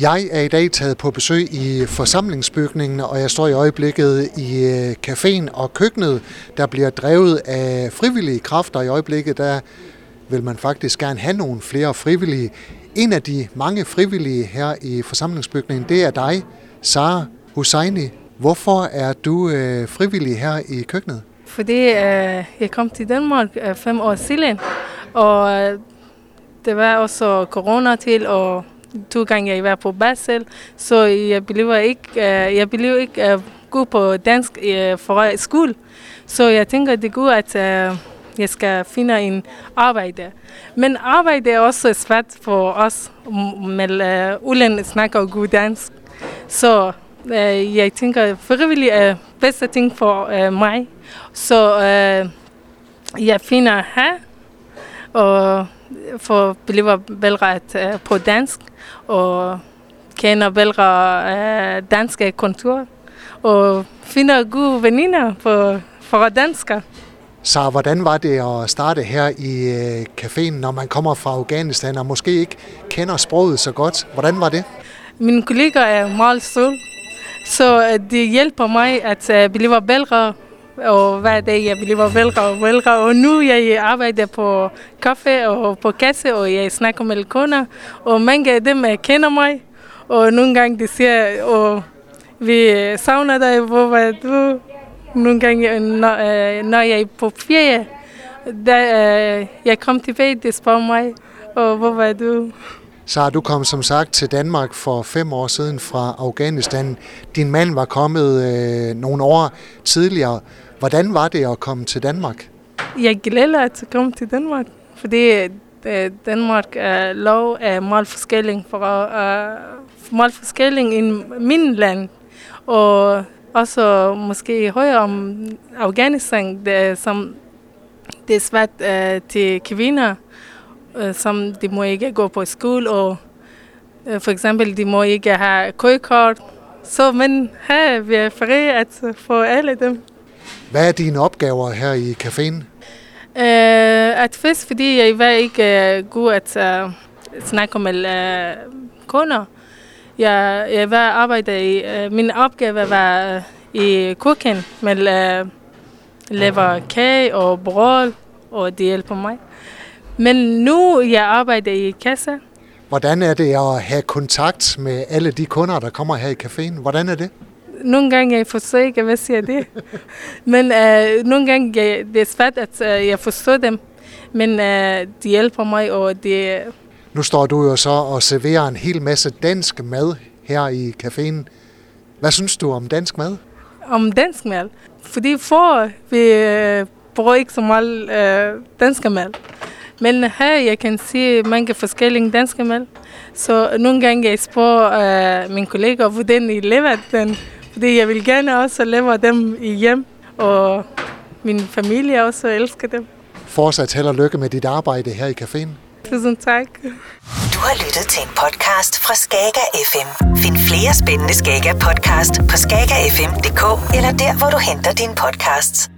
Jeg er i dag taget på besøg i forsamlingsbygningen, og jeg står i øjeblikket i øh, caféen og køkkenet, der bliver drevet af frivillige kræfter. I øjeblikket der vil man faktisk gerne have nogle flere frivillige. En af de mange frivillige her i forsamlingsbygningen, det er dig, Sara Husseini. Hvorfor er du øh, frivillig her i køkkenet? Fordi øh, jeg kom til Danmark øh, fem år siden, og øh, det var også corona til, og to gange jeg var på barsel, så jeg blev ikke, uh, jeg blev ikke øh, uh, god på dansk uh, for skole. Så jeg tænker, det er godt, at uh, jeg skal finde en arbejde. Men arbejde er også svært for os, med uh, ulen snakker god dansk. Så uh, jeg tænker, frivillig er bedste ting for uh, mig. Så uh, jeg finder her, og for bliver velret uh, på dansk og kender bedre uh, danske kontor og finder gode veninder for, for danskere. Så hvordan var det at starte her i uh, caféen, når man kommer fra Afghanistan og måske ikke kender sproget så godt? Hvordan var det? Mine kollegaer er meget søde, så det hjælper mig at blive bedre og hver dag jeg bliver vælger og vælger. Og nu jeg arbejder på kaffe og på kasse, og jeg snakker med kunder, og mange af dem øh, kender mig. Og nogle gange de siger, og vi øh, savner dig, hvor var du? Nogle gange, øh, når, når jeg er på ferie, da jeg kom tilbage, de spørger mig, og hvor var du? Så du kom som sagt til Danmark for fem år siden fra Afghanistan. Din mand var kommet øh, nogle år tidligere. Hvordan var det at komme til Danmark? Jeg glæder at komme til Danmark, fordi øh, Danmark er lov er meget forskellig fra uh, øh, meget forskellig end min land. Og også måske højere om Afghanistan, det, som det er svært uh, til kvinder, uh, som de må ikke gå på skole, og uh, for eksempel de må ikke have kørekort. Så men her vi er fri at få alle dem. Hvad er dine opgaver her i caféen? Uh, at først, fordi jeg var ikke uh, god at uh, snakke med uh, kunder. Jeg, jeg var arbejde i, uh, min opgave var uh, i køkken med uh, lave kage og brød, og det hjælper mig. Men nu jeg arbejder i kasse. Hvordan er det at have kontakt med alle de kunder, der kommer her i caféen? Hvordan er det? nogle gange jeg forstår ikke, hvad siger det. Men øh, nogle gange jeg, det er svært, at øh, jeg forstår dem. Men øh, de hjælper mig, og det... Nu står du jo så og serverer en hel masse dansk mad her i caféen. Hvad synes du om dansk mad? Om dansk mad? Fordi for vi øh, bruger ikke så meget øh, dansk mad. Men her jeg kan se mange forskellige danske mad. Så nogle gange jeg spørger øh, mine kollegaer, hvordan I lever den. Fordi jeg vil gerne også leve dem i hjem, og min familie også elsker dem. Fortsat held og lykke med dit arbejde her i caféen. Tusind tak. Du har lyttet til en podcast fra Skager FM. Find flere spændende Skager podcast på skagerfm.dk eller der, hvor du henter dine podcasts.